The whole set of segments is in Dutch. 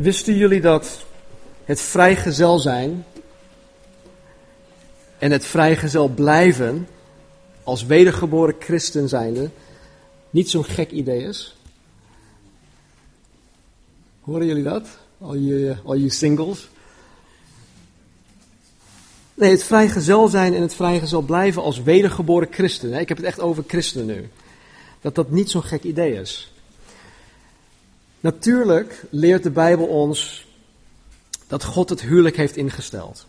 Wisten jullie dat het vrijgezel zijn en het vrijgezel blijven als wedergeboren christen zijnde niet zo'n gek idee is? Horen jullie dat? Al je, al je singles? Nee, het vrijgezel zijn en het vrijgezel blijven als wedergeboren christen. Ik heb het echt over christenen nu. Dat dat niet zo'n gek idee is. Natuurlijk leert de Bijbel ons dat God het huwelijk heeft ingesteld.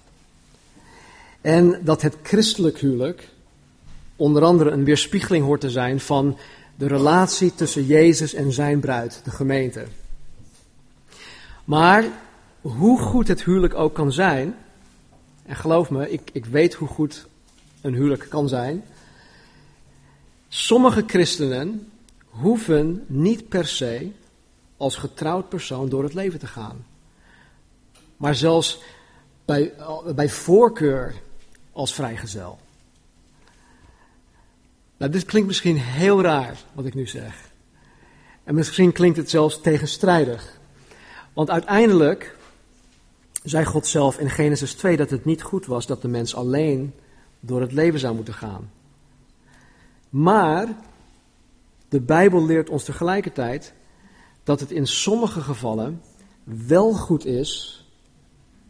En dat het christelijk huwelijk onder andere een weerspiegeling hoort te zijn van de relatie tussen Jezus en zijn bruid, de gemeente. Maar hoe goed het huwelijk ook kan zijn, en geloof me, ik, ik weet hoe goed een huwelijk kan zijn. Sommige christenen hoeven niet per se als getrouwd persoon door het leven te gaan. Maar zelfs bij, bij voorkeur als vrijgezel. Nou, dit klinkt misschien heel raar wat ik nu zeg. En misschien klinkt het zelfs tegenstrijdig. Want uiteindelijk zei God zelf in Genesis 2 dat het niet goed was dat de mens alleen door het leven zou moeten gaan. Maar de Bijbel leert ons tegelijkertijd dat het in sommige gevallen wel goed is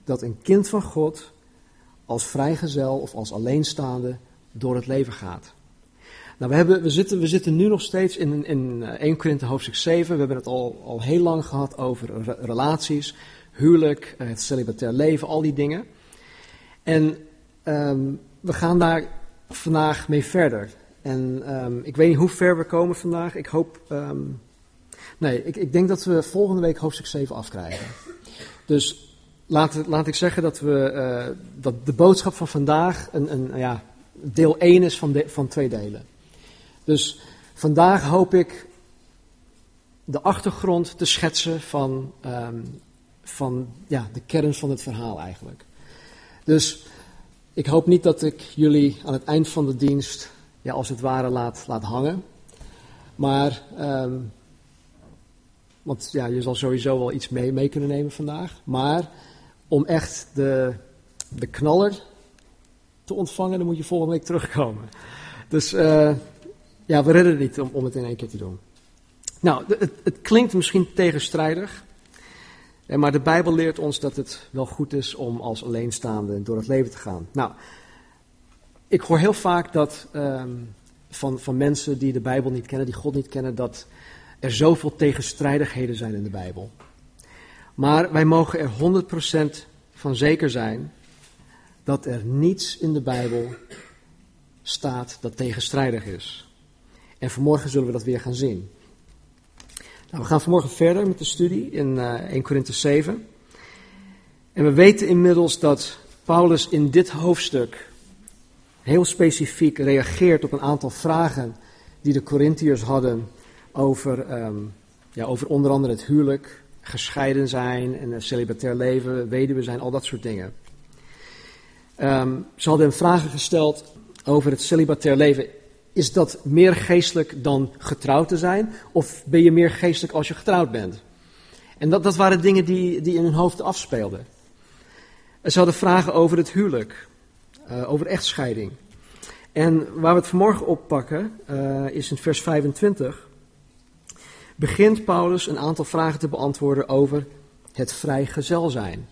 dat een kind van God als vrijgezel of als alleenstaande door het leven gaat. Nou, we, hebben, we, zitten, we zitten nu nog steeds in, in 1 eh, Korinthe hoofdstuk 7. We hebben het al, al heel lang gehad over relaties, huwelijk, eh, het celibatair leven, al die dingen. En um, we gaan daar vandaag mee verder. En um, ik weet niet hoe ver we komen vandaag. Ik hoop. Um, nee, ik, ik denk dat we volgende week hoofdstuk 7 afkrijgen. Dus laat, laat ik zeggen dat, we, uh, dat de boodschap van vandaag een, een, ja, deel 1 is van, de, van twee delen. Dus vandaag hoop ik de achtergrond te schetsen van um, van ja, de kern van het verhaal eigenlijk. Dus ik hoop niet dat ik jullie aan het eind van de dienst, ja, als het ware, laat, laat hangen. Maar, um, want ja, je zal sowieso wel iets mee, mee kunnen nemen vandaag. Maar om echt de, de knaller te ontvangen, dan moet je volgende week terugkomen. Dus uh, ja, we redden het niet om, om het in één keer te doen. Nou, het, het klinkt misschien tegenstrijdig. Maar de Bijbel leert ons dat het wel goed is om als alleenstaande door het leven te gaan. Nou, ik hoor heel vaak dat um, van, van mensen die de Bijbel niet kennen, die God niet kennen, dat er zoveel tegenstrijdigheden zijn in de Bijbel. Maar wij mogen er 100% van zeker zijn dat er niets in de Bijbel staat dat tegenstrijdig is. En vanmorgen zullen we dat weer gaan zien. Nou, we gaan vanmorgen verder met de studie in uh, 1 Korinthe 7. En we weten inmiddels dat Paulus in dit hoofdstuk heel specifiek reageert op een aantal vragen die de Corinthiërs hadden over, um, ja, over onder andere het huwelijk, gescheiden zijn en een celibatair leven, weduwe zijn, al dat soort dingen. Um, ze hadden hem vragen gesteld over het celibatair leven is dat meer geestelijk dan getrouwd te zijn? Of ben je meer geestelijk als je getrouwd bent? En dat, dat waren dingen die, die in hun hoofd afspeelden. Ze hadden vragen over het huwelijk, uh, over echtscheiding. En waar we het vanmorgen oppakken, uh, is in vers 25. Begint Paulus een aantal vragen te beantwoorden over het vrijgezel zijn.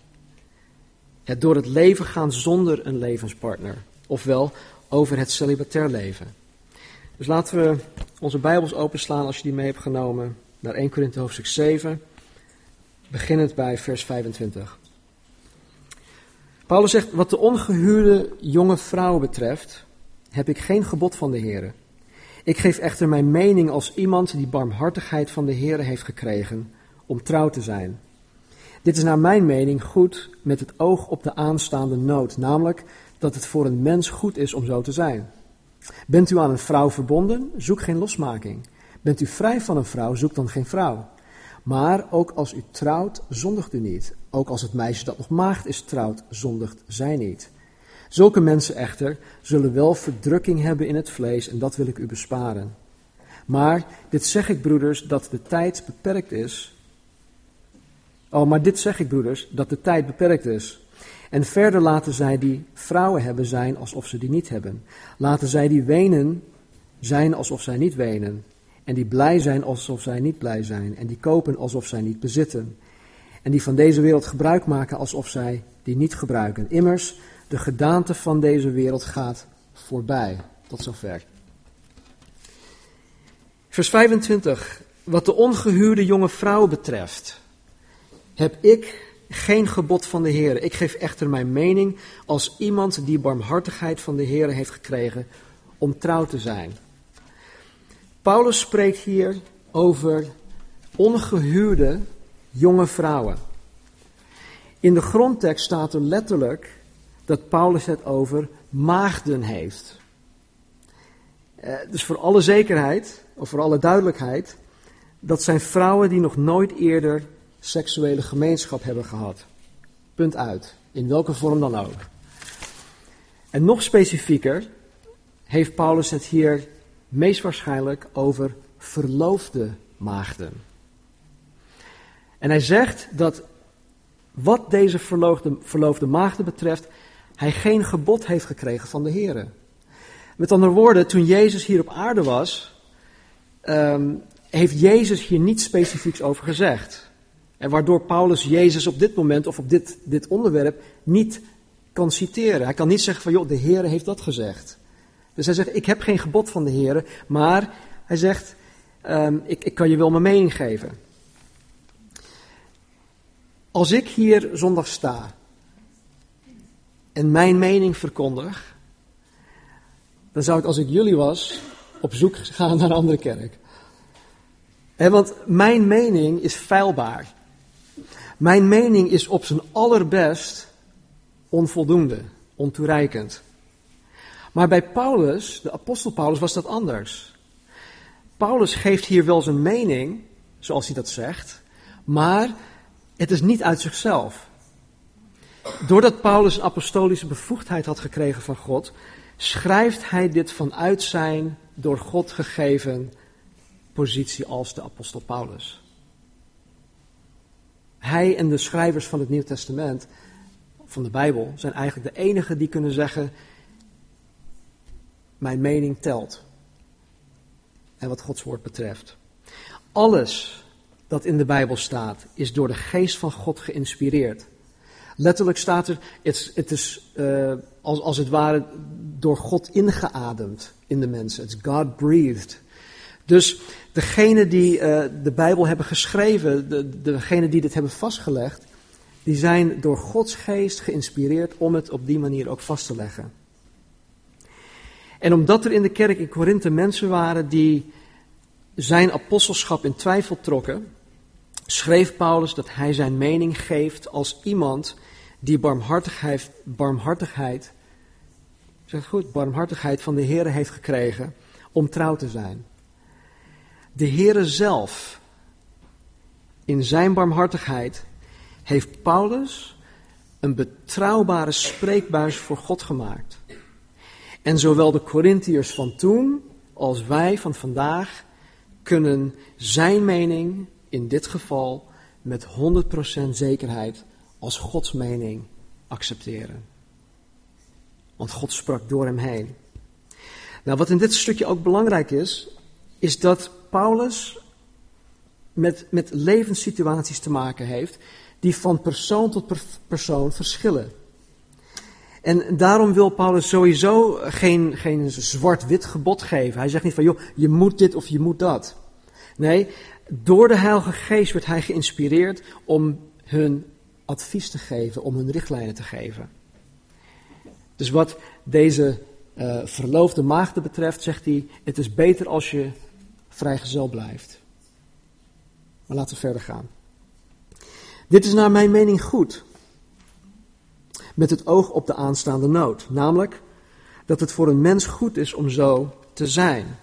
Het door het leven gaan zonder een levenspartner. Ofwel over het celibatair leven. Dus laten we onze Bijbels openslaan als je die mee hebt genomen naar 1 Korinthe hoofdstuk 7, beginnend bij vers 25. Paulus zegt, wat de ongehuwde jonge vrouw betreft, heb ik geen gebod van de Heer. Ik geef echter mijn mening als iemand die barmhartigheid van de Heer heeft gekregen om trouw te zijn. Dit is naar mijn mening goed met het oog op de aanstaande nood, namelijk dat het voor een mens goed is om zo te zijn. Bent u aan een vrouw verbonden? Zoek geen losmaking. Bent u vrij van een vrouw? Zoek dan geen vrouw. Maar ook als u trouwt, zondigt u niet. Ook als het meisje dat nog maagd is trouwt, zondigt zij niet. Zulke mensen echter zullen wel verdrukking hebben in het vlees en dat wil ik u besparen. Maar dit zeg ik, broeders, dat de tijd beperkt is. Oh, maar dit zeg ik, broeders, dat de tijd beperkt is. En verder laten zij die vrouwen hebben zijn alsof ze die niet hebben. Laten zij die wenen zijn alsof zij niet wenen. En die blij zijn alsof zij niet blij zijn. En die kopen alsof zij niet bezitten. En die van deze wereld gebruik maken alsof zij die niet gebruiken. Immers, de gedaante van deze wereld gaat voorbij. Tot zover. Vers 25. Wat de ongehuwde jonge vrouw betreft, heb ik geen gebod van de Heer. Ik geef echter mijn mening als iemand die barmhartigheid van de Heer heeft gekregen om trouw te zijn. Paulus spreekt hier over ongehuwde jonge vrouwen. In de grondtekst staat er letterlijk dat Paulus het over maagden heeft. Eh, dus voor alle zekerheid, of voor alle duidelijkheid, dat zijn vrouwen die nog nooit eerder seksuele gemeenschap hebben gehad. Punt uit. In welke vorm dan ook. En nog specifieker heeft Paulus het hier meest waarschijnlijk over verloofde maagden. En hij zegt dat wat deze verloofde, verloofde maagden betreft, hij geen gebod heeft gekregen van de Heer. Met andere woorden, toen Jezus hier op aarde was, ehm, heeft Jezus hier niets specifieks over gezegd. En waardoor Paulus Jezus op dit moment of op dit, dit onderwerp niet kan citeren. Hij kan niet zeggen van, joh, de Heer heeft dat gezegd. Dus hij zegt, ik heb geen gebod van de Heer, maar hij zegt, um, ik, ik kan je wel mijn mening geven. Als ik hier zondag sta en mijn mening verkondig, dan zou ik als ik jullie was op zoek gaan naar een andere kerk. want mijn mening is feilbaar. Mijn mening is op zijn allerbest onvoldoende, ontoereikend. Maar bij Paulus, de apostel Paulus, was dat anders. Paulus geeft hier wel zijn mening, zoals hij dat zegt, maar het is niet uit zichzelf. Doordat Paulus apostolische bevoegdheid had gekregen van God, schrijft hij dit vanuit zijn door God gegeven positie als de apostel Paulus. Hij en de schrijvers van het Nieuw Testament, van de Bijbel, zijn eigenlijk de enigen die kunnen zeggen: Mijn mening telt. En wat Gods woord betreft. Alles dat in de Bijbel staat, is door de geest van God geïnspireerd. Letterlijk staat er, het, is uh, als, als het ware door God ingeademd in de mensen. It's God breathed. Dus degenen die uh, de Bijbel hebben geschreven, de, degenen die dit hebben vastgelegd, die zijn door Gods geest geïnspireerd om het op die manier ook vast te leggen. En omdat er in de kerk in Korinthe mensen waren die zijn apostelschap in twijfel trokken, schreef Paulus dat hij zijn mening geeft als iemand die barmhartigheid, barmhartigheid zeg goed, barmhartigheid van de Heer heeft gekregen om trouw te zijn. De Heere zelf, in zijn barmhartigheid, heeft Paulus een betrouwbare spreekbuis voor God gemaakt. En zowel de Corinthiërs van toen als wij van vandaag kunnen zijn mening in dit geval met 100% zekerheid als Gods mening accepteren. Want God sprak door hem heen. Nou, wat in dit stukje ook belangrijk is, is dat Paulus met, met levenssituaties te maken heeft die van persoon tot persoon verschillen. En daarom wil Paulus sowieso geen, geen zwart-wit gebod geven. Hij zegt niet van, joh, je moet dit of je moet dat. Nee, door de Heilige Geest werd hij geïnspireerd om hun advies te geven, om hun richtlijnen te geven. Dus wat deze uh, verloofde maagden betreft, zegt hij: Het is beter als je vrijgezel blijft. Maar laten we verder gaan. Dit is naar mijn mening goed. Met het oog op de aanstaande nood. Namelijk dat het voor een mens goed is om zo te zijn.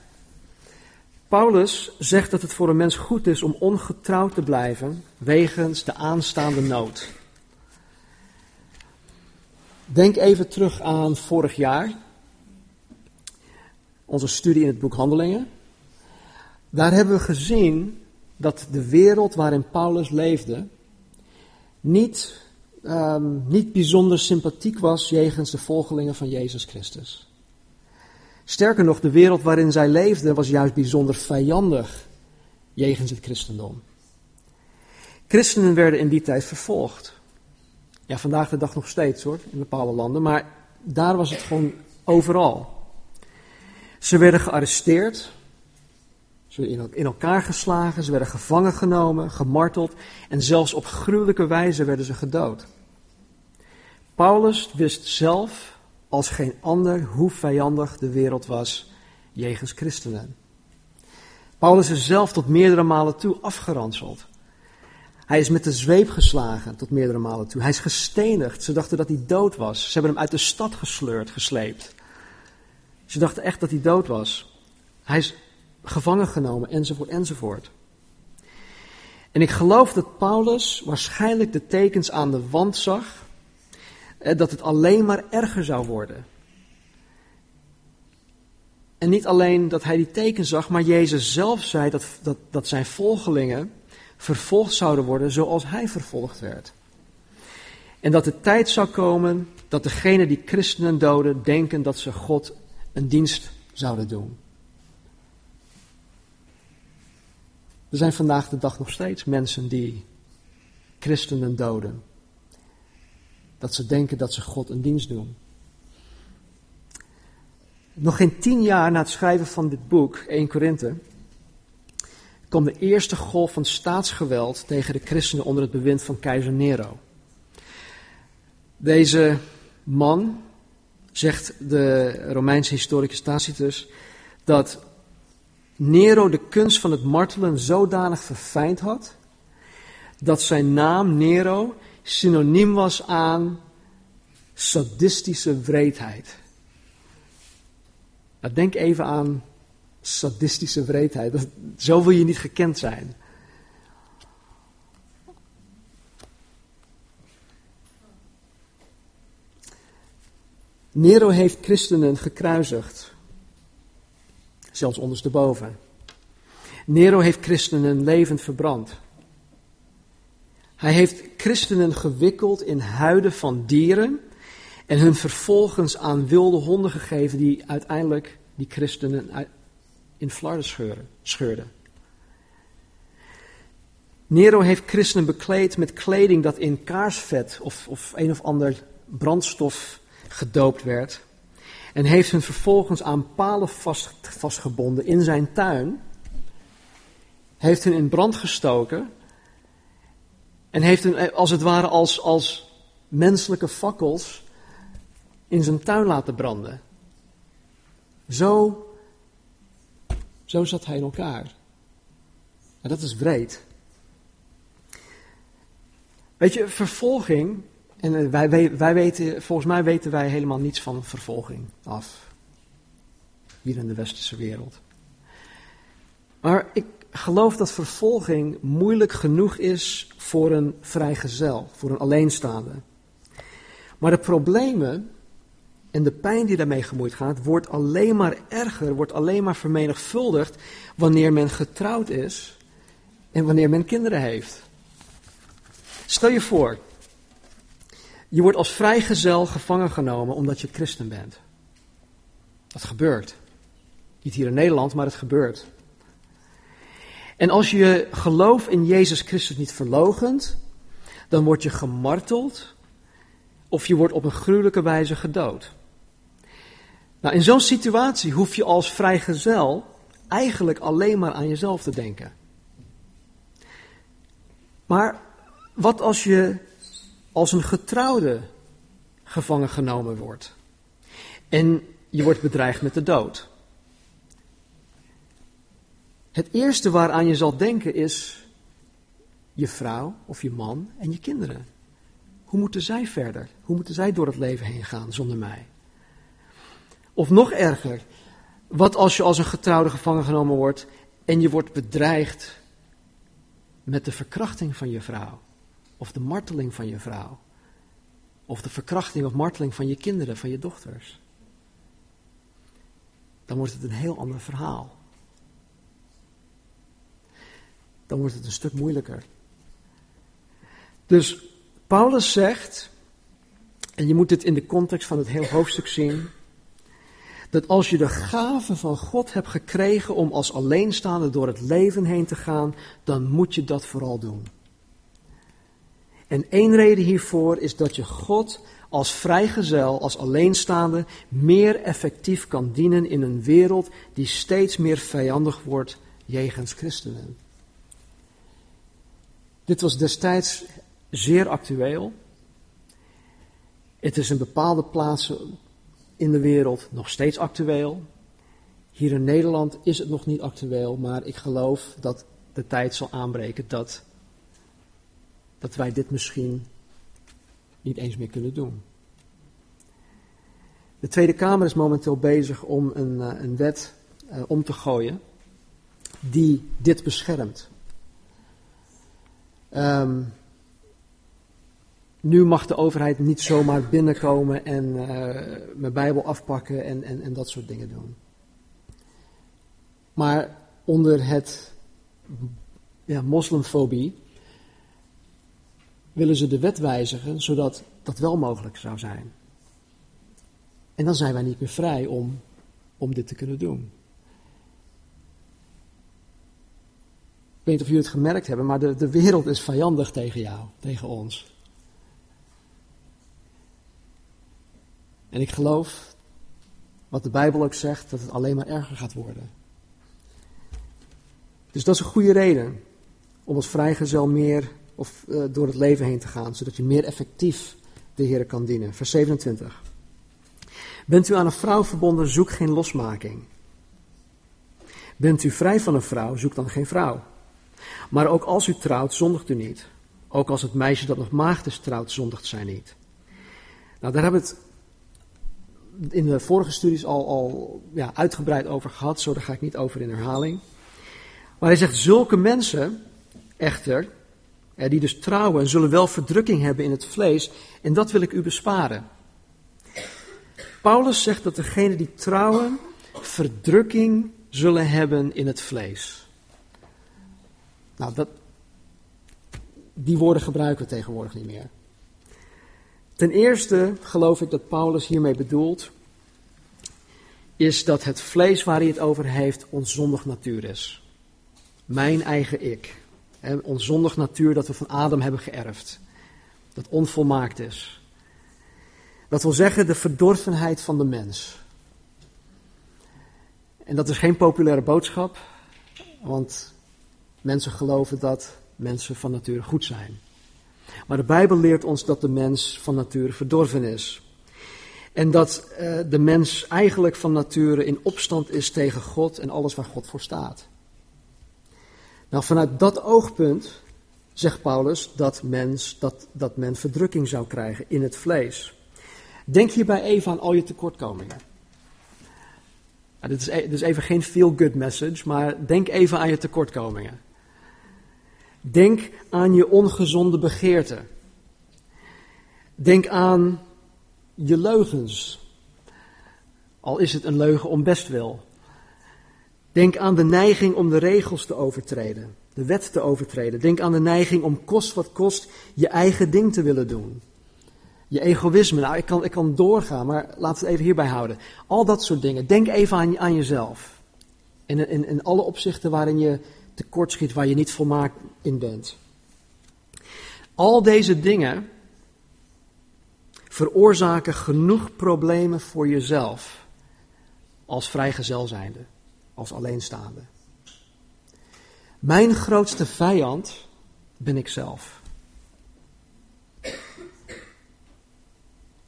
Paulus zegt dat het voor een mens goed is om ongetrouwd te blijven wegens de aanstaande nood. Denk even terug aan vorig jaar, onze studie in het boek Handelingen. Daar hebben we gezien dat de wereld waarin Paulus leefde niet, um, niet bijzonder sympathiek was jegens de volgelingen van Jezus Christus. Sterker nog, de wereld waarin zij leefden was juist bijzonder vijandig jegens het christendom. Christenen werden in die tijd vervolgd. Ja, vandaag de dag nog steeds hoor, in bepaalde landen, maar daar was het gewoon overal. Ze werden gearresteerd, ze werden in elkaar geslagen, ze werden gevangen genomen, gemarteld en zelfs op gruwelijke wijze werden ze gedood. Paulus wist zelf als geen ander hoe vijandig de wereld was jegens christenen. Paulus is zelf tot meerdere malen toe afgeranseld. Hij is met de zweep geslagen tot meerdere malen toe. Hij is gestenigd. Ze dachten dat hij dood was. Ze hebben hem uit de stad gesleurd, gesleept. Ze dachten echt dat hij dood was. Hij is gevangen genomen, enzovoort, enzovoort. En ik geloof dat Paulus waarschijnlijk de tekens aan de wand zag, dat het alleen maar erger zou worden. En niet alleen dat hij die tekens zag, maar Jezus zelf zei dat, dat, dat zijn volgelingen vervolgd zouden worden zoals hij vervolgd werd. En dat de tijd zou komen dat degenen die christenen doden denken dat ze God een dienst zouden doen. Er zijn vandaag de dag nog steeds mensen die christenen doden. Dat ze denken dat ze God een dienst doen. Nog geen tien jaar na het schrijven van dit boek, 1 Korinthe, kwam de eerste golf van staatsgeweld tegen de christenen onder het bewind van keizer Nero. Deze man, zegt de Romeinse historicus Tacitus, dat Nero de kunst van het martelen zodanig verfijnd had, dat zijn naam Nero synoniem was aan sadistische wreedheid. Nou, denk even aan sadistische wreedheid. Zo wil je niet gekend zijn. Nero heeft christenen gekruisigd. Zelfs ondersteboven. Nero heeft christenen levend verbrand. Hij heeft christenen gewikkeld in huiden van dieren en hun vervolgens aan wilde honden gegeven die uiteindelijk die christenen in flarden scheurden. Nero heeft christenen bekleed met kleding dat in kaarsvet of, of een of ander brandstof gedoopt werd. En heeft hen vervolgens aan palen vast, vastgebonden in zijn tuin. Heeft hen in brand gestoken. En heeft hen als het ware als, als menselijke fakkels in zijn tuin laten branden. Zo, zo zat hij in elkaar. En dat is wreed. Weet je, vervolging, en wij, wij, wij weten, volgens mij weten wij helemaal niets van vervolging af. Hier in de westerse wereld. Maar ik geloof dat vervolging moeilijk genoeg is voor een vrijgezel, voor een alleenstaande. Maar de problemen en de pijn die daarmee gemoeid gaat, wordt alleen maar erger, wordt alleen maar vermenigvuldigd wanneer men getrouwd is en wanneer men kinderen heeft. Stel je voor, je wordt als vrijgezel gevangen genomen omdat je christen bent. Dat gebeurt. Niet hier in Nederland, maar het gebeurt. En als je geloof in Jezus Christus niet verlogent, dan word je gemarteld of je wordt op een gruwelijke wijze gedood. Nou, in zo'n situatie hoef je als vrijgezel eigenlijk alleen maar aan jezelf te denken. Maar wat als je als een getrouwde gevangen genomen wordt en je wordt bedreigd met de dood? Het eerste waaraan je zal denken is je vrouw of je man en je kinderen. Hoe moeten zij verder? Hoe moeten zij door het leven heen gaan zonder mij? Of nog erger, wat als je als een getrouwde gevangen genomen wordt en je wordt bedreigd met de verkrachting van je vrouw, of de marteling van je vrouw, of de verkrachting of marteling van je kinderen, van je dochters? Dan wordt het een heel ander verhaal. Dan wordt het een stuk moeilijker. Dus Paulus zegt, en je moet dit in de context van het hele hoofdstuk zien, dat als je de gave van God hebt gekregen om als alleenstaande door het leven heen te gaan, dan moet je dat vooral doen. En één reden hiervoor is dat je God als vrijgezel, als alleenstaande, meer effectief kan dienen in een wereld die steeds meer vijandig wordt jegens christenen. Dit was destijds zeer actueel. Het is in bepaalde plaatsen in de wereld nog steeds actueel. Hier in Nederland is het nog niet actueel, maar ik geloof dat de tijd zal aanbreken dat, dat wij dit misschien niet eens meer kunnen doen. De Tweede Kamer is momenteel bezig om een, eh, een wet uh, om te gooien die dit beschermt. Um, nu mag de overheid niet zomaar binnenkomen en uh, mijn Bijbel afpakken en, en, en dat soort dingen doen. Maar onder het ja, moslimfobie willen ze de wet wijzigen zodat dat wel mogelijk zou zijn. En dan zijn wij niet meer vrij om, om dit te kunnen doen. Ik weet niet of jullie het gemerkt hebben, maar de, de wereld is vijandig tegen jou, tegen ons. En ik geloof, wat de Bijbel ook zegt, dat het alleen maar erger gaat worden. Dus dat is een goede reden om als vrijgezel meer of, uh, door het leven heen te gaan, zodat je meer effectief de Heer kan dienen. Vers 27. Bent u aan een vrouw verbonden, zoek geen losmaking. Bent u vrij van een vrouw, zoek dan geen vrouw. Maar ook als u trouwt, zondigt u niet. Ook als het meisje dat nog maagd is trouwt, zondigt zij niet. Nou, daar hebben we het in de vorige studies al, al ja, uitgebreid over gehad, zo daar ga ik niet over in herhaling. Maar hij zegt, zulke mensen echter, die dus trouwen, zullen wel verdrukking hebben in het vlees, en dat wil ik u besparen. Paulus zegt dat degenen die trouwen verdrukking zullen hebben in het vlees. Nou, dat, die woorden gebruiken we tegenwoordig niet meer. Ten eerste geloof ik dat Paulus hiermee bedoelt, is dat het vlees waar hij het over heeft onzondig natuur is. Mijn eigen ik. Onzondig natuur dat we van Adam hebben geërfd. Dat onvolmaakt is. Dat wil zeggen de verdorvenheid van de mens. En dat is geen populaire boodschap, want mensen geloven dat mensen van nature goed zijn. Maar de Bijbel leert ons dat de mens van nature verdorven is. En dat uh, de mens eigenlijk van nature in opstand is tegen God en alles waar God voor staat. Nou, vanuit dat oogpunt zegt Paulus dat, mens, dat, dat men verdrukking zou krijgen in het vlees. Denk hierbij even aan al je tekortkomingen. Nou, dit, is, e-, dit is even geen feel-good message, maar denk even aan je tekortkomingen. Denk aan je ongezonde begeerten. Denk aan je leugens. Al is het een leugen om bestwil. Denk aan de neiging om de regels te overtreden, de wet te overtreden. Denk aan de neiging om kost wat kost je eigen ding te willen doen. Je egoïsme, nou ik kan, ik kan doorgaan, maar laten we het even hierbij houden. Al dat soort dingen. Denk even aan, aan jezelf. In, in, in alle opzichten waarin je tekortschiet, waar je niet volmaakt in bent. Al deze dingen veroorzaken genoeg problemen voor jezelf als vrijgezel zijnde, als alleenstaande. Mijn grootste vijand ben ik zelf.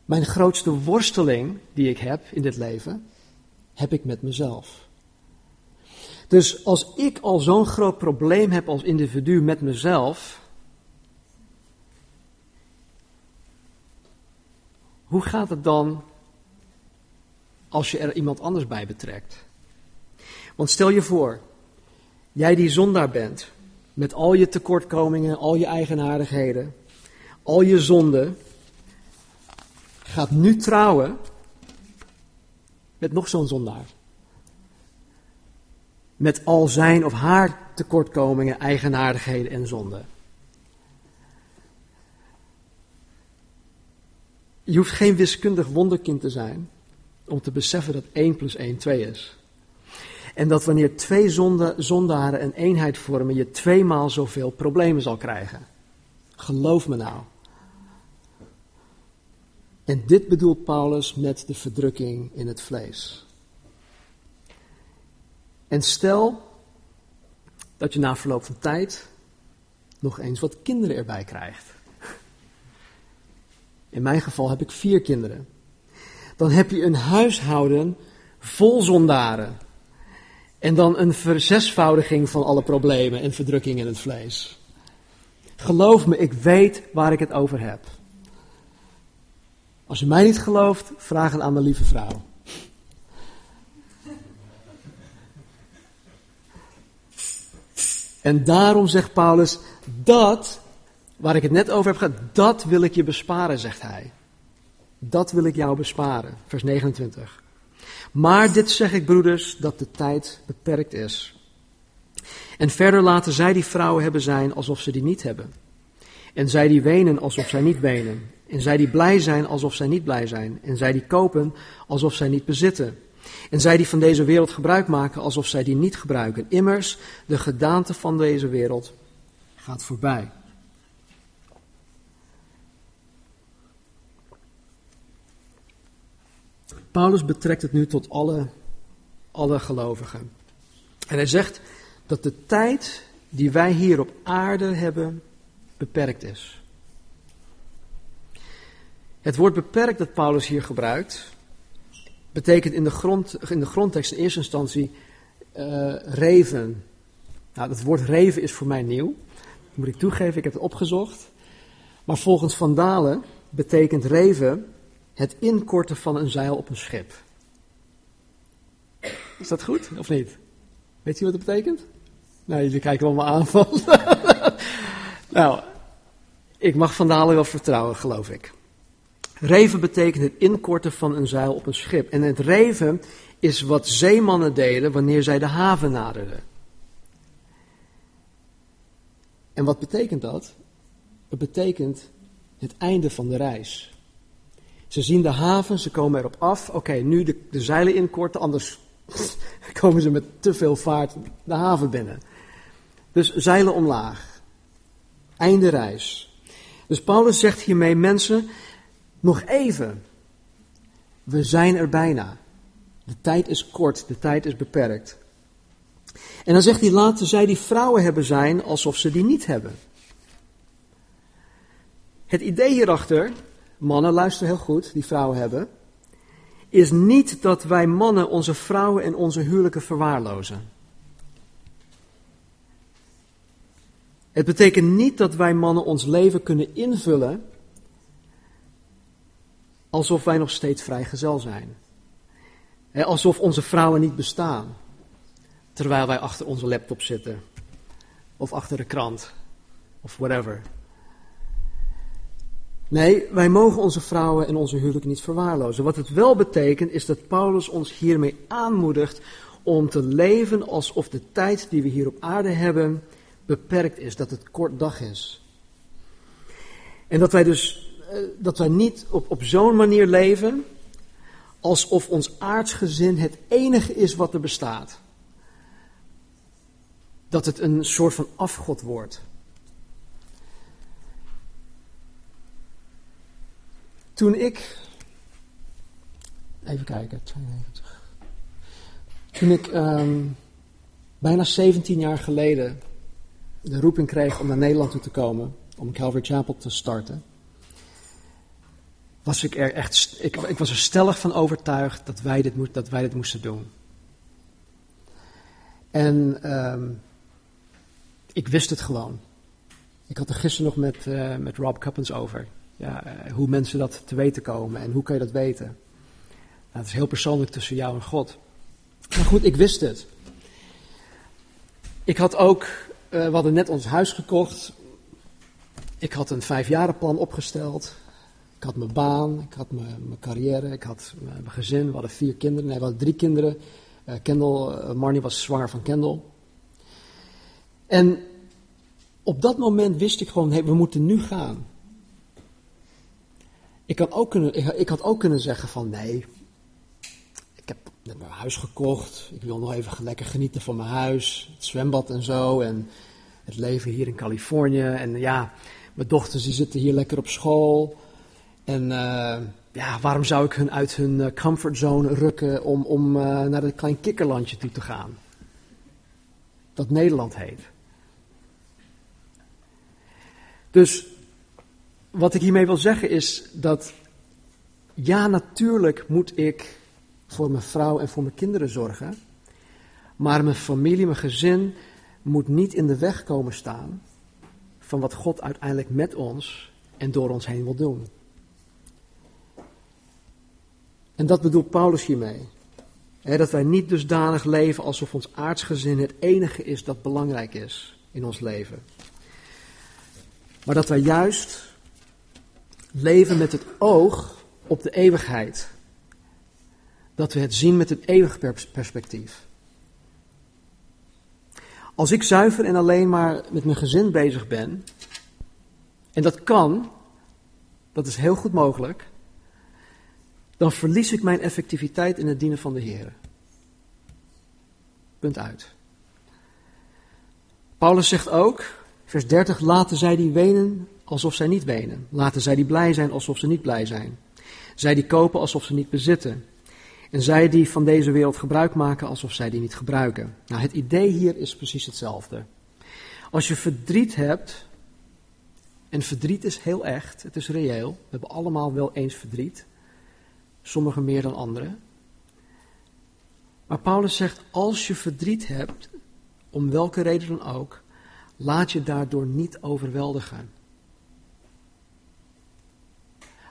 Mijn grootste worsteling die ik heb in dit leven, heb ik met mezelf. Dus als ik al zo'n groot probleem heb als individu met mezelf, hoe gaat het dan als je er iemand anders bij betrekt? Want stel je voor, jij die zondaar bent, met al je tekortkomingen, al je eigenaardigheden, al je zonden, gaat nu trouwen met nog zo'n zondaar. Met al zijn of haar tekortkomingen, eigenaardigheden en zonden. Je hoeft geen wiskundig wonderkind te zijn om te beseffen dat 1 plus 1 2 is. En dat wanneer twee zonde, zondaren een eenheid vormen, je tweemaal zoveel problemen zal krijgen. Geloof me nou. En dit bedoelt Paulus met de verdrukking in het vlees. En stel dat je na verloop van tijd nog eens wat kinderen erbij krijgt. In mijn geval heb ik vier kinderen. Dan heb je een huishouden vol zondaren. En dan een verzesvoudiging van alle problemen en verdrukking in het vlees. Geloof me, ik weet waar ik het over heb. Als je mij niet gelooft, vraag het aan mijn lieve vrouw. En daarom zegt Paulus, dat, waar ik het net over heb gehad, dat wil ik je besparen, zegt hij. Dat wil ik jou besparen. Vers 29. Maar dit zeg ik, broeders, dat de tijd beperkt is. En verder laten zij die vrouwen hebben zijn alsof ze die niet hebben. En zij die wenen alsof zij niet wenen. En zij die blij zijn alsof zij niet blij zijn. En zij die kopen alsof zij niet bezitten. En zij die van deze wereld gebruik maken alsof zij die niet gebruiken. Immers, de gedaante van deze wereld gaat voorbij. Paulus betrekt het nu tot alle, alle gelovigen. En hij zegt dat de tijd die wij hier op aarde hebben beperkt is. Het woord beperkt dat Paulus hier gebruikt, betekent in de, grond, in de grondtekst in eerste instantie uh, reven. Nou, dat woord reven is voor mij nieuw. Dat moet ik toegeven, ik heb het opgezocht. Maar volgens Van Dalen betekent reven het inkorten van een zeil op een schip. Is dat goed of niet? Weet je wat dat betekent? Nou, jullie kijken allemaal aan van. nou, ik mag Van Dalen wel vertrouwen, geloof ik. Reven betekent het inkorten van een zeil op een schip. En het reven is wat zeemannen deden wanneer zij de haven naderden. En wat betekent dat? Het betekent het einde van de reis. Ze zien de haven, ze komen erop af. Oké, nu de, de zeilen inkorten, anders komen ze met te veel vaart de haven binnen. Dus zeilen omlaag. Einde reis. Dus Paulus zegt hiermee, mensen, nog even. We zijn er bijna. De tijd is kort, de tijd is beperkt. En dan zegt hij, laten zij die vrouwen hebben zijn alsof ze die niet hebben. Het idee hierachter, mannen luister heel goed, die vrouwen hebben, is niet dat wij mannen onze vrouwen en onze huwelijken verwaarlozen. Het betekent niet dat wij mannen ons leven kunnen invullen alsof wij nog steeds vrijgezel zijn. alsof onze vrouwen niet bestaan, terwijl wij achter onze laptop zitten, of achter de krant, of whatever. Nee, wij mogen onze vrouwen en onze huwelijk niet verwaarlozen. Wat het wel betekent, is dat Paulus ons hiermee aanmoedigt om te leven alsof de tijd die we hier op aarde hebben beperkt is, dat het kort dag is. En dat wij dus dat wij niet op, op zo'n manier leven alsof ons aardsgezin het enige is wat er bestaat. Dat het een soort van afgod wordt. Toen ik. Even kijken, 92. Toen ik um, bijna 17 jaar geleden de roeping kreeg om naar Nederland toe te komen, om Calvary Chapel te starten was ik er echt, ik, ik was er stellig van overtuigd dat wij dit, dat wij dit moesten doen. En um, ik wist het gewoon. Ik had er gisteren nog met, uh, met Rob Cuppens over. Ja, uh, hoe mensen dat te weten komen en hoe kan je dat weten. Nou, het is heel persoonlijk tussen jou en God. Maar goed, ik wist het. Ik had ook, uh, we hadden net ons huis gekocht. Ik had een vijfjarenplan opgesteld. Ik had mijn baan, ik had mijn, mijn carrière, ik had mijn gezin. We hadden vier kinderen. Nee, we hadden drie kinderen. Uh, Kendall, uh, Marnie was zwaar van Kendall. En op dat moment wist ik gewoon, hey, we moeten nu gaan. Ik, ook kunnen, ik had ook kunnen zeggen van nee, ik heb net mijn huis gekocht. Ik wil nog even lekker genieten van mijn huis. Het zwembad en zo. En het leven hier in Californië. En ja, mijn dochters die zitten hier lekker op school. En uh, ja, waarom zou ik hun uit hun eh, comfortzone rukken om, om uh, naar het klein kikkerlandje toe te gaan? Dat Nederland heet. Dus wat ik hiermee wil zeggen is dat ja, natuurlijk moet ik voor mijn vrouw en voor mijn kinderen zorgen. Maar mijn familie, mijn gezin moet niet in de weg komen staan van wat God uiteindelijk met ons en door ons heen wil doen. En dat bedoelt Paulus hiermee. dat wij niet dusdanig leven alsof ons aardsgezin het enige is dat belangrijk is in ons leven. Maar dat wij juist leven met het oog op de eeuwigheid. Dat we het zien met een eeuwig perspectief. Als ik zuiver en alleen maar met mijn gezin bezig ben, en dat kan, dat is heel goed mogelijk, dan verlies ik mijn effectiviteit in het dienen van de Heer. Punt uit. Paulus zegt ook, vers 30, laten zij die wenen alsof zij niet wenen. Laten zij die blij zijn alsof ze niet blij zijn. Zij die kopen alsof ze niet bezitten. En zij die van deze wereld gebruik maken alsof zij die niet gebruiken. Nou, het idee hier is precies hetzelfde. Als je verdriet hebt, en verdriet is heel echt, het is reëel, we hebben allemaal wel eens verdriet, sommigen meer dan anderen. Maar Paulus zegt, als je verdriet hebt, om welke reden dan ook, laat je daardoor niet overweldigen.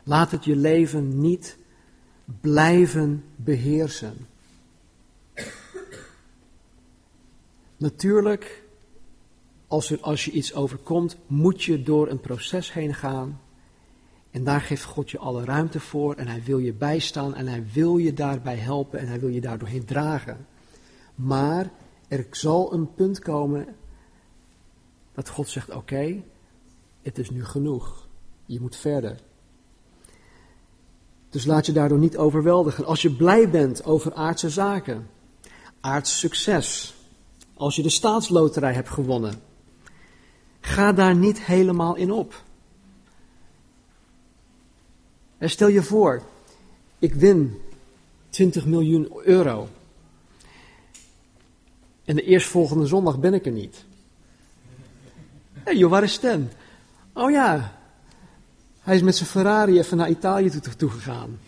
Laat het je leven niet blijven beheersen. Natuurlijk, als, als je iets overkomt, moet je door een proces heen gaan. En daar geeft God je alle ruimte voor en hij wil je bijstaan en hij wil je daarbij helpen en hij wil je daar doorheen dragen. Maar er zal een punt komen dat God zegt: Oké, het is nu genoeg. Je moet verder. Dus laat je daardoor niet overweldigen. Als je blij bent over aardse zaken, aards succes, als je de staatsloterij hebt gewonnen, ga daar niet helemaal in op. Stel je voor, ik win 20 miljoen euro. En de eerstvolgende zondag ben ik er niet. Hé hey, joh, waar is Stan? Oh ja, hij is met zijn Ferrari even naar Italië toe, toe gegaan.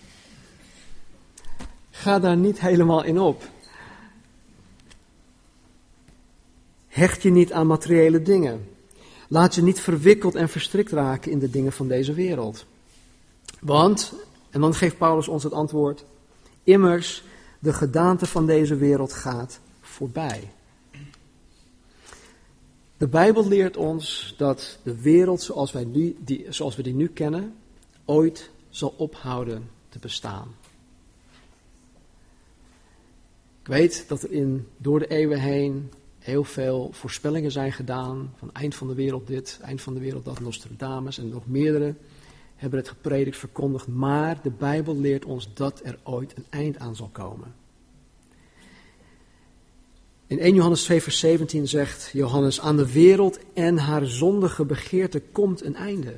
Ga daar niet helemaal in op. Hecht je niet aan materiële dingen. Laat je niet verwikkeld en verstrikt raken in de dingen van deze wereld. Want, en dan geeft Paulus ons het antwoord, immers, de gedaante van deze wereld gaat voorbij. De Bijbel leert ons dat de wereld zoals, wij nu, die, zoals we die nu kennen, ooit zal ophouden te bestaan. Ik weet dat er in, door de eeuwen heen heel veel voorspellingen zijn gedaan. Van eind van de wereld dit, eind van de wereld dat, Nostradamus en nog meerdere hebben het gepredikt, verkondigd. Maar de Bijbel leert ons dat er ooit een eind aan zal komen. In 1 Johannes 2 vers 17 zegt Johannes, aan de wereld en haar zondige begeerte komt een einde.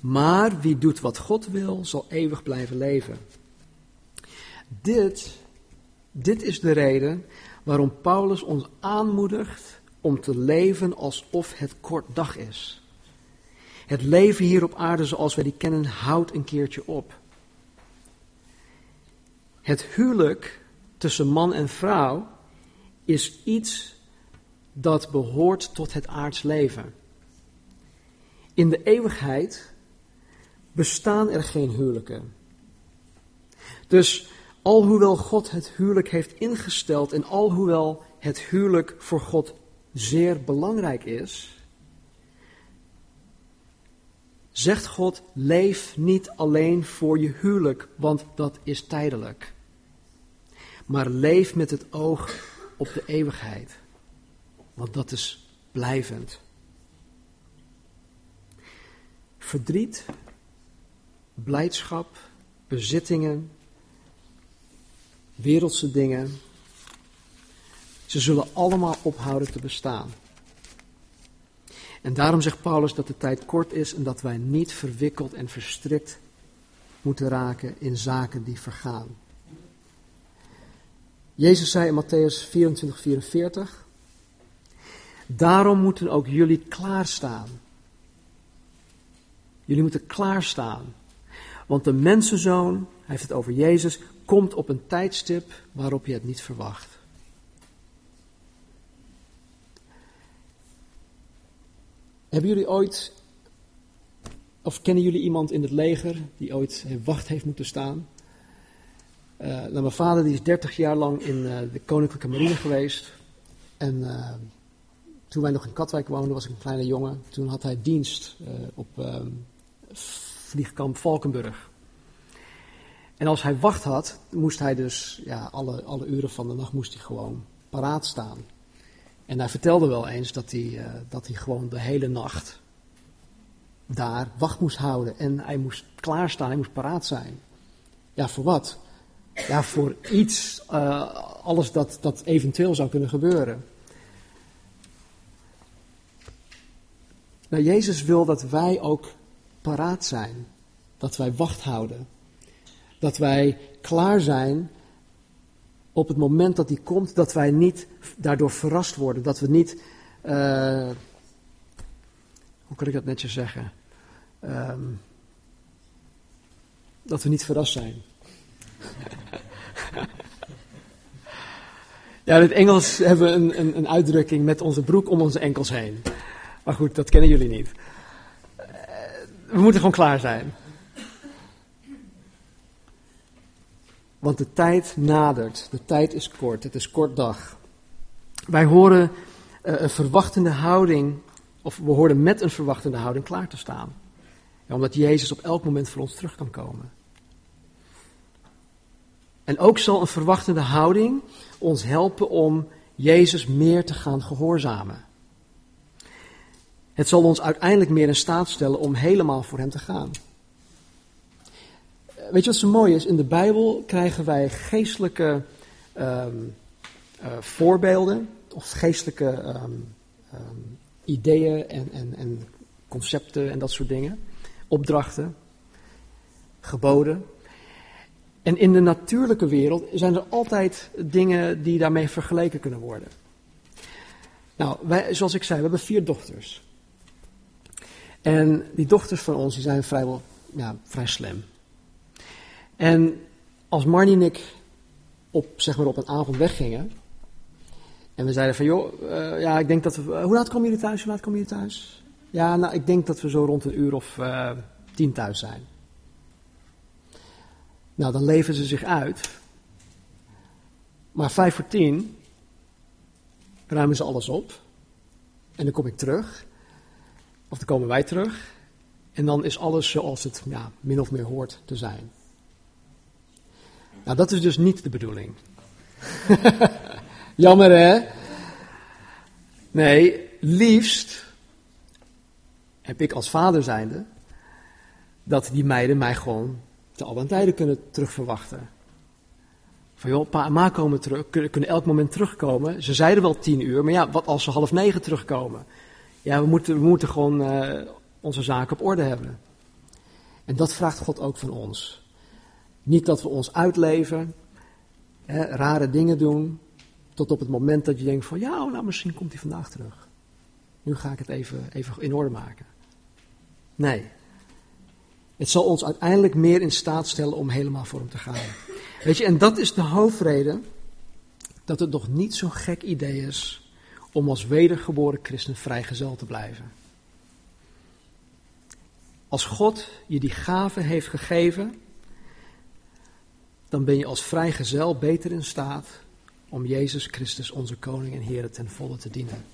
Maar wie doet wat God wil, zal eeuwig blijven leven. Dit, dit is de reden waarom Paulus ons aanmoedigt om te leven alsof het kort dag is. Het leven hier op aarde zoals wij die kennen houdt een keertje op. Het huwelijk tussen man en vrouw is iets dat behoort tot het aards leven. In de eeuwigheid bestaan er geen huwelijken. Dus alhoewel God het huwelijk heeft ingesteld en alhoewel het huwelijk voor God zeer belangrijk is, zegt God: leef niet alleen voor je huwelijk, want dat is tijdelijk. Maar leef met het oog op de eeuwigheid. Want dat is blijvend. Verdriet blijdschap, bezittingen, wereldse dingen. Ze zullen allemaal ophouden te bestaan. En daarom zegt Paulus dat de tijd kort is en dat wij niet verwikkeld en verstrikt moeten raken in zaken die vergaan. Jezus zei in Matthäus 24, 44, Daarom moeten ook jullie klaarstaan. Jullie moeten klaarstaan. Want de mensenzoon, hij heeft het over Jezus, komt op een tijdstip waarop je het niet verwacht. Hebben jullie ooit, of kennen jullie iemand in het leger die ooit wacht heeft moeten staan? Uh, nou, mijn vader die is 30 jaar lang in uh, de Koninklijke Marine geweest. En toen wij nog in Katwijk woonden, was ik een kleine jongen. Toen had hij dienst op vliegkamp Valkenburg. En als hij wacht had, moest hij dus ja, alle, alle uren van de nacht moest hij gewoon paraat staan. En hij vertelde wel eens dat hij, uh, dat hij gewoon de hele nacht daar wacht moest houden. En hij moest klaarstaan, hij moest paraat zijn. Ja, voor wat? Ja, voor iets, uh, alles dat, dat eventueel zou kunnen gebeuren. Nou, Jezus wil dat wij ook paraat zijn. Dat wij wacht houden. Dat wij klaar zijn op het moment dat die komt, dat wij niet daardoor verrast worden. Dat we niet, uh, hoe kan ik dat netjes zeggen? Um, dat we niet verrast zijn. ja, in het Engels hebben we een, een, een, uitdrukking met onze broek om onze enkels heen. Maar goed, dat kennen jullie niet. Uh, we moeten gewoon klaar zijn. Want de tijd nadert. De tijd is kort. Het is kort dag. Wij horen uh, een verwachtende houding, of we horen met een verwachtende houding klaar te staan. Omdat Jezus op elk moment voor ons terug kan komen. En ook zal een verwachtende houding ons helpen om Jezus meer te gaan gehoorzamen. Het zal ons uiteindelijk meer in staat stellen om helemaal voor Hem te gaan. Weet je wat zo mooi is? In de Bijbel krijgen wij geestelijke um, uh, voorbeelden of geestelijke um, um, ideeën en, en, en concepten en dat soort dingen. Opdrachten, geboden. En in de natuurlijke wereld zijn er altijd dingen die daarmee vergeleken kunnen worden. Nou, wij, zoals ik zei, we hebben vier dochters. En die dochters van ons die zijn vrijwel ja, vrij slim. En als Marnie en ik op, zeg maar op een avond weggingen. En we zeiden van, joh, uh, ja, ik denk dat we... hoe laat komen jullie thuis? Hoe laat komen jullie thuis? Ja, nou, ik denk dat we zo rond een uur of uh, tien thuis zijn. Nou, dan leven ze zich uit. Maar vijf voor tien ruimen ze alles op. En dan kom ik terug. Of dan komen wij terug. En dan is alles zoals het ja, min of meer hoort te zijn. Nou, dat is dus niet de bedoeling. Jammer hè? Nee, liefst heb ik als vader zijnde dat die meiden mij gewoon te allen tijden kunnen terugverwachten. Van joh, pa en ma komen terug, kunnen elk moment terugkomen. Ze zeiden wel tien uur, maar ja, wat als ze half negen terugkomen? Ja, we moeten, we moeten gewoon uh, onze zaken op orde hebben. En dat vraagt God ook van ons. Niet dat we ons uitleven, hè, rare dingen doen, tot op het moment dat je denkt van ja, nou misschien komt hij vandaag terug. Nu ga ik het even, even in orde maken. Nee. Het zal ons uiteindelijk meer in staat stellen om helemaal voor hem te gaan. Weet je, en dat is de hoofdreden dat het nog niet zo'n gek idee is om als wedergeboren christen vrijgezel te blijven. Als God je die gave heeft gegeven, dan ben je als vrijgezel beter in staat om Jezus Christus, onze koning en Heer, ten volle te dienen.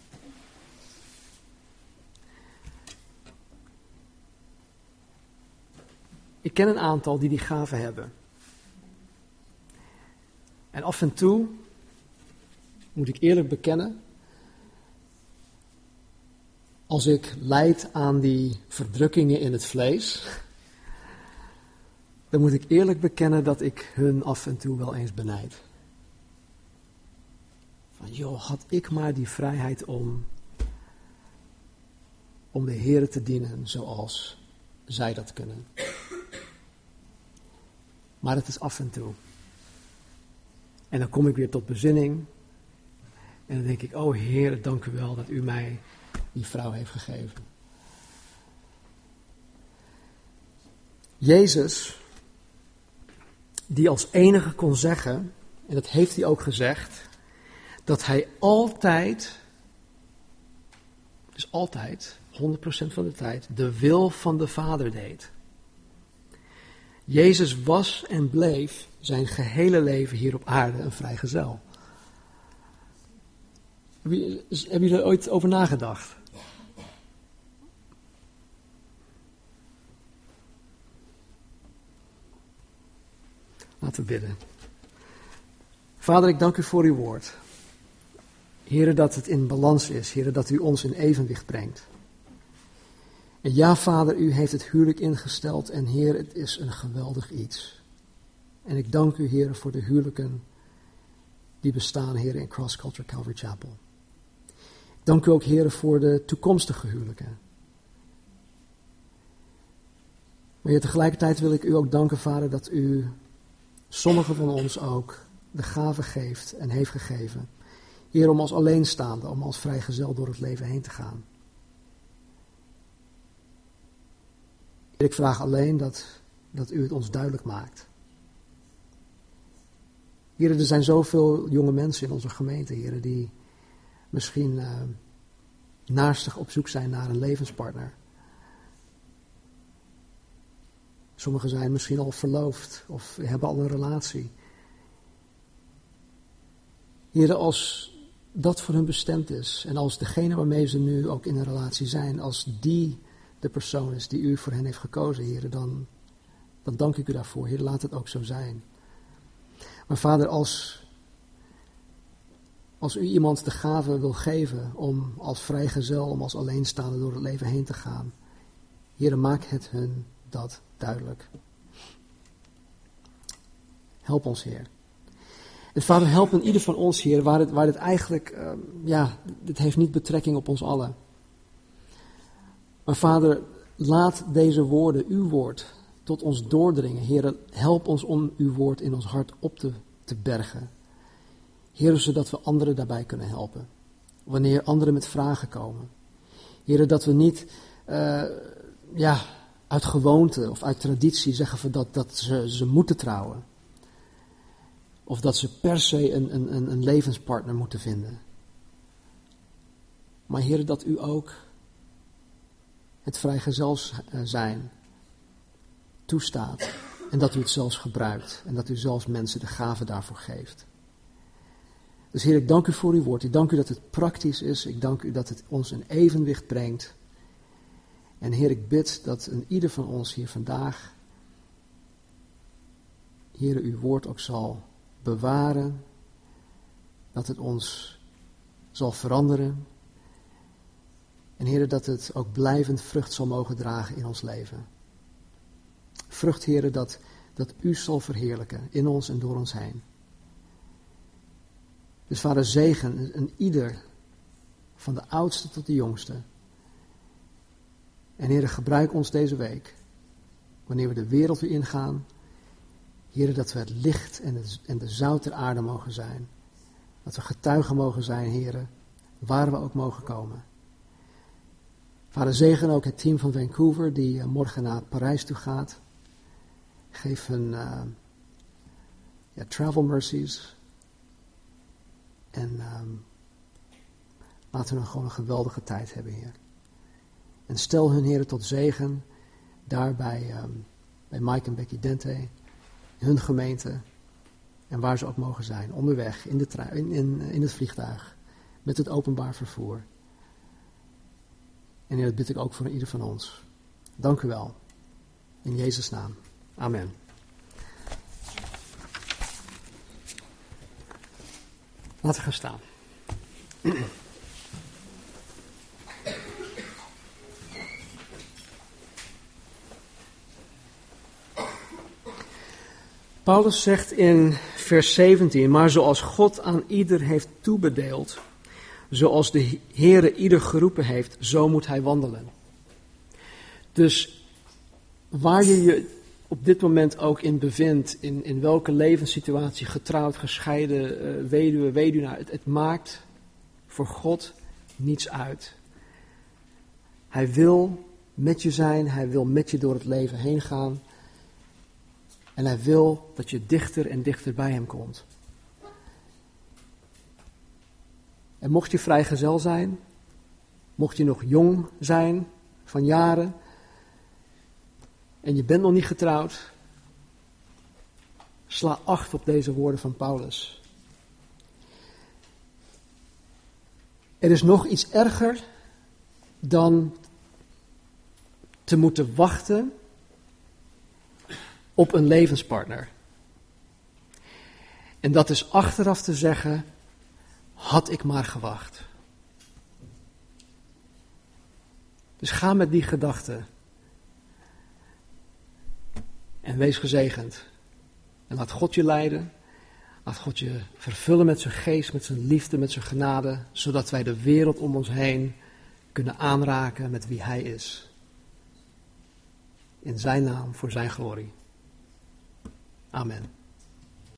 Ik ken een aantal die die gave hebben. En af en toe, moet ik eerlijk bekennen, als ik leid aan die verdrukkingen in het vlees, dan moet ik eerlijk bekennen dat ik hun af en toe wel eens benijd. Van joh, had ik maar die vrijheid om, om de Heer te dienen zoals zij dat kunnen. Maar het is af en toe. En dan kom ik weer tot bezinning. En dan denk ik, oh Heer, dank u wel dat u mij die vrouw heeft gegeven. Jezus, die als enige kon zeggen, en dat heeft hij ook gezegd, dat hij altijd, dus altijd, 100% van de tijd, de wil van de Vader deed. Jezus was en bleef zijn gehele leven hier op aarde een vrijgezel. Hebben jullie er ooit over nagedacht? Laten we bidden. Vader, ik dank u voor uw woord. Heren, dat het in balans is. Heren, dat u ons in evenwicht brengt. En ja, Vader, u heeft het huwelijk ingesteld. En Heer, het is een geweldig iets. En ik dank u, Heer, voor de huwelijken die bestaan, Heer, in Cross Culture Calvary Chapel. Dank u ook, Heer, voor de toekomstige huwelijken. Maar tegelijkertijd wil ik u ook danken, Vader, dat u sommigen van ons ook de gave geeft en heeft gegeven. Heer, om als alleenstaande, om als vrijgezel door het leven heen te gaan. Ik vraag alleen dat, dat u het ons duidelijk maakt. Heren, er zijn zoveel jonge mensen in onze gemeente, heren, die misschien uh, naastig op zoek zijn naar een levenspartner. Sommigen zijn misschien al verloofd of hebben al een relatie. Heren, als dat voor hun bestemd is en als degene waarmee ze nu ook in een relatie zijn, als die de persoon is die u voor hen heeft gekozen, heren, dan, dan dank ik u daarvoor. Heer, laat het ook zo zijn. Maar vader, als, als u iemand de gave wil geven om als vrijgezel, om als alleenstaande door het leven heen te gaan, Heer, maak het hun dat duidelijk. Help ons, Heer. En vader, help in ieder van ons, Heer, waar het, waar het eigenlijk, uh, ja, dit heeft niet betrekking op ons allen. Maar vader, laat deze woorden, uw woord, tot ons doordringen. Heer, help ons om uw woord in ons hart op te, te bergen. Heer, zodat we anderen daarbij kunnen helpen. Wanneer anderen met vragen komen. Heer, dat we niet uh, ja, uit gewoonte of uit traditie zeggen dat, dat ze, ze moeten trouwen. Of dat ze per se een, een, een levenspartner moeten vinden. Maar Heer, dat u ook het vrijgezel eh, zijn toestaat. En dat u het zelfs gebruikt. En dat u zelfs mensen de gave daarvoor geeft. Dus Heer, ik dank u voor uw woord. Ik dank u dat het praktisch is. Ik dank u dat het ons een evenwicht brengt. En Heer, ik bid dat een ieder van ons hier vandaag, Heer, uw woord ook zal bewaren. Dat het ons zal veranderen. En Heer, dat het ook blijvend vrucht zal mogen dragen in ons leven. Vrucht, Heer, dat, dat U zal verheerlijken in ons en door ons heen. Dus vader, zegen een ieder, van de oudste tot de jongste. En Heer, gebruik ons deze week, wanneer we de wereld weer ingaan. Heer, dat we het licht en, de zout ter aarde mogen zijn. Dat we getuigen mogen zijn, Heer, waar we ook mogen komen. Vader, zegen ook het team van Vancouver die eh, morgen naar Parijs toe gaat. Geef hun uh, ja, travel mercies. En um, laten we gewoon een geweldige tijd hebben, Heer. En stel hun, Heer, tot zegen daar bij, um, bij Mike en Becky Dente, hun gemeente. En waar ze ook mogen zijn, onderweg, in, de in, in, in het vliegtuig, met het openbaar vervoer. En dat bid ik ook voor ieder van ons. Dank u wel. In Jezus' naam. Amen. Laten we gaan staan. Paulus zegt in vers 17, maar zoals God aan ieder heeft toebedeeld, zoals de Heere ieder geroepen heeft, zo moet hij wandelen. Dus waar je je op dit moment ook in bevindt, in, in welke levenssituatie, getrouwd, gescheiden, uh, weduwe, weduwnaar, het maakt voor God niets uit. Hij wil met je zijn, hij wil met je door het leven heen gaan. En hij wil dat je dichter en dichter bij hem komt. En mocht je vrijgezel zijn, mocht je nog jong zijn van jaren en je bent nog niet getrouwd, sla acht op deze woorden van Paulus. Er is nog iets erger dan te moeten wachten op een levenspartner. En dat is achteraf te zeggen, had ik maar gewacht. Dus ga met die gedachte. En wees gezegend. En laat God je leiden. Laat God je vervullen met zijn geest, met zijn liefde, met zijn genade. Zodat wij de wereld om ons heen kunnen aanraken met wie Hij is. In Zijn naam, voor Zijn glorie. Amen.